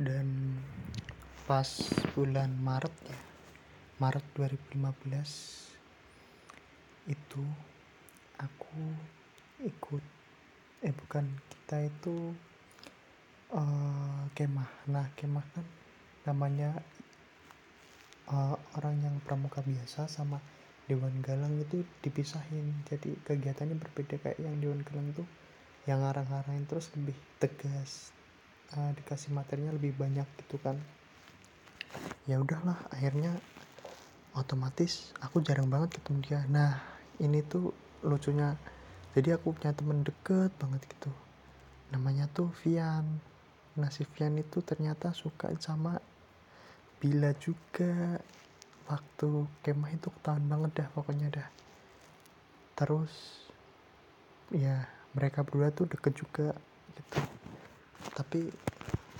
dan pas bulan Maret ya Maret 2015 itu aku ikut eh bukan kita itu uh, kemah. Nah kemah kan namanya uh, orang yang pramuka biasa sama Dewan Galang itu dipisahin. Jadi kegiatannya berbeda kayak yang Dewan Galang tuh yang ngarang-ngarang terus lebih tegas uh, dikasih materinya lebih banyak gitu kan. Ya udahlah akhirnya otomatis aku jarang banget ketemu dia. Nah ini tuh lucunya. Jadi aku punya temen deket banget gitu. Namanya tuh Vian. Nah si Vian itu ternyata suka sama Bila juga. Waktu kemah itu ketahuan banget dah pokoknya dah. Terus ya mereka berdua tuh deket juga gitu tapi